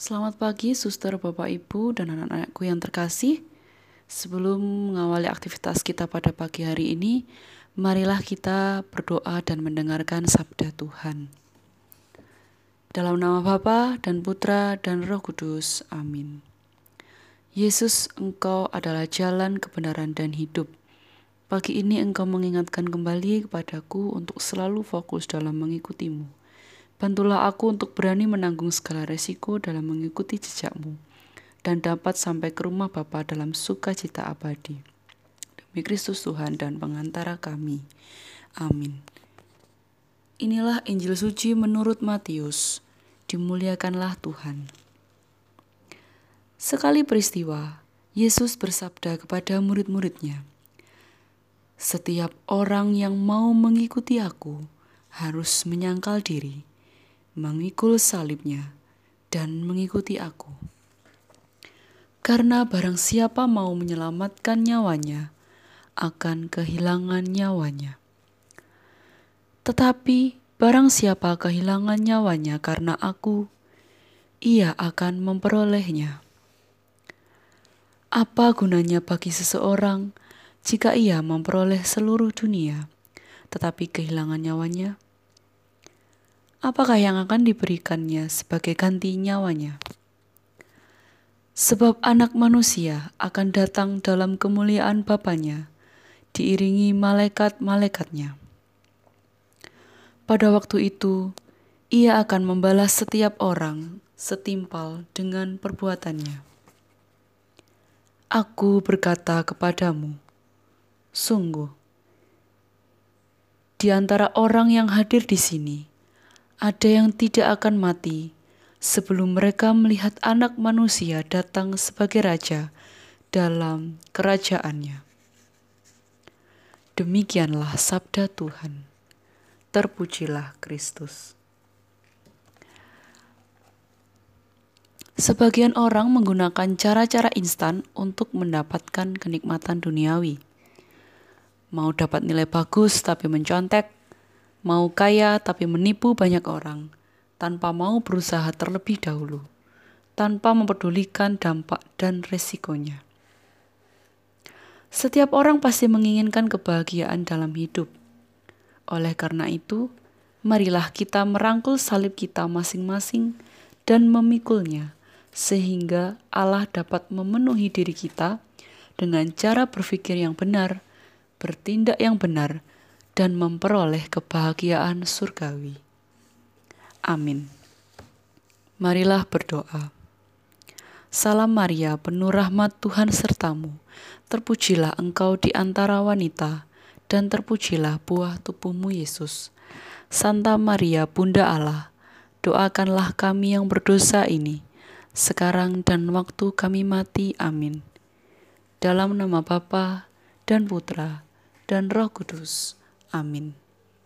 Selamat pagi, suster, bapak, ibu, dan anak-anakku yang terkasih. Sebelum mengawali aktivitas kita pada pagi hari ini, marilah kita berdoa dan mendengarkan sabda Tuhan. Dalam nama Bapa dan Putra dan Roh Kudus. Amin. Yesus, Engkau adalah jalan kebenaran dan hidup. Pagi ini Engkau mengingatkan kembali kepadaku untuk selalu fokus dalam mengikutimu. Bantulah aku untuk berani menanggung segala resiko dalam mengikuti jejakmu dan dapat sampai ke rumah Bapa dalam sukacita abadi. Demi Kristus Tuhan dan pengantara kami. Amin. Inilah Injil suci menurut Matius. Dimuliakanlah Tuhan. Sekali peristiwa, Yesus bersabda kepada murid-muridnya, "Setiap orang yang mau mengikuti Aku harus menyangkal diri, mengikul salibnya, dan mengikuti Aku." Karena barang siapa mau menyelamatkan nyawanya, akan kehilangan nyawanya. Tetapi barang siapa kehilangan nyawanya karena aku, ia akan memperolehnya. Apa gunanya bagi seseorang jika ia memperoleh seluruh dunia, tetapi kehilangan nyawanya? Apakah yang akan diberikannya sebagai ganti nyawanya? Sebab anak manusia akan datang dalam kemuliaan Bapaknya, diiringi malaikat-malaikatnya. Pada waktu itu, ia akan membalas setiap orang setimpal dengan perbuatannya. Aku berkata kepadamu, sungguh, di antara orang yang hadir di sini, ada yang tidak akan mati sebelum mereka melihat Anak Manusia datang sebagai Raja dalam kerajaannya. Demikianlah sabda Tuhan. Terpujilah Kristus. Sebagian orang menggunakan cara-cara instan untuk mendapatkan kenikmatan duniawi. Mau dapat nilai bagus tapi mencontek, mau kaya tapi menipu banyak orang, tanpa mau berusaha terlebih dahulu, tanpa mempedulikan dampak dan resikonya. Setiap orang pasti menginginkan kebahagiaan dalam hidup oleh karena itu, marilah kita merangkul salib kita masing-masing dan memikulnya, sehingga Allah dapat memenuhi diri kita dengan cara berpikir yang benar, bertindak yang benar, dan memperoleh kebahagiaan surgawi. Amin. Marilah berdoa. Salam Maria, penuh rahmat Tuhan sertamu. Terpujilah engkau di antara wanita dan terpujilah buah tubuhmu Yesus. Santa Maria, Bunda Allah, doakanlah kami yang berdosa ini, sekarang dan waktu kami mati. Amin. Dalam nama Bapa dan Putra dan Roh Kudus. Amin.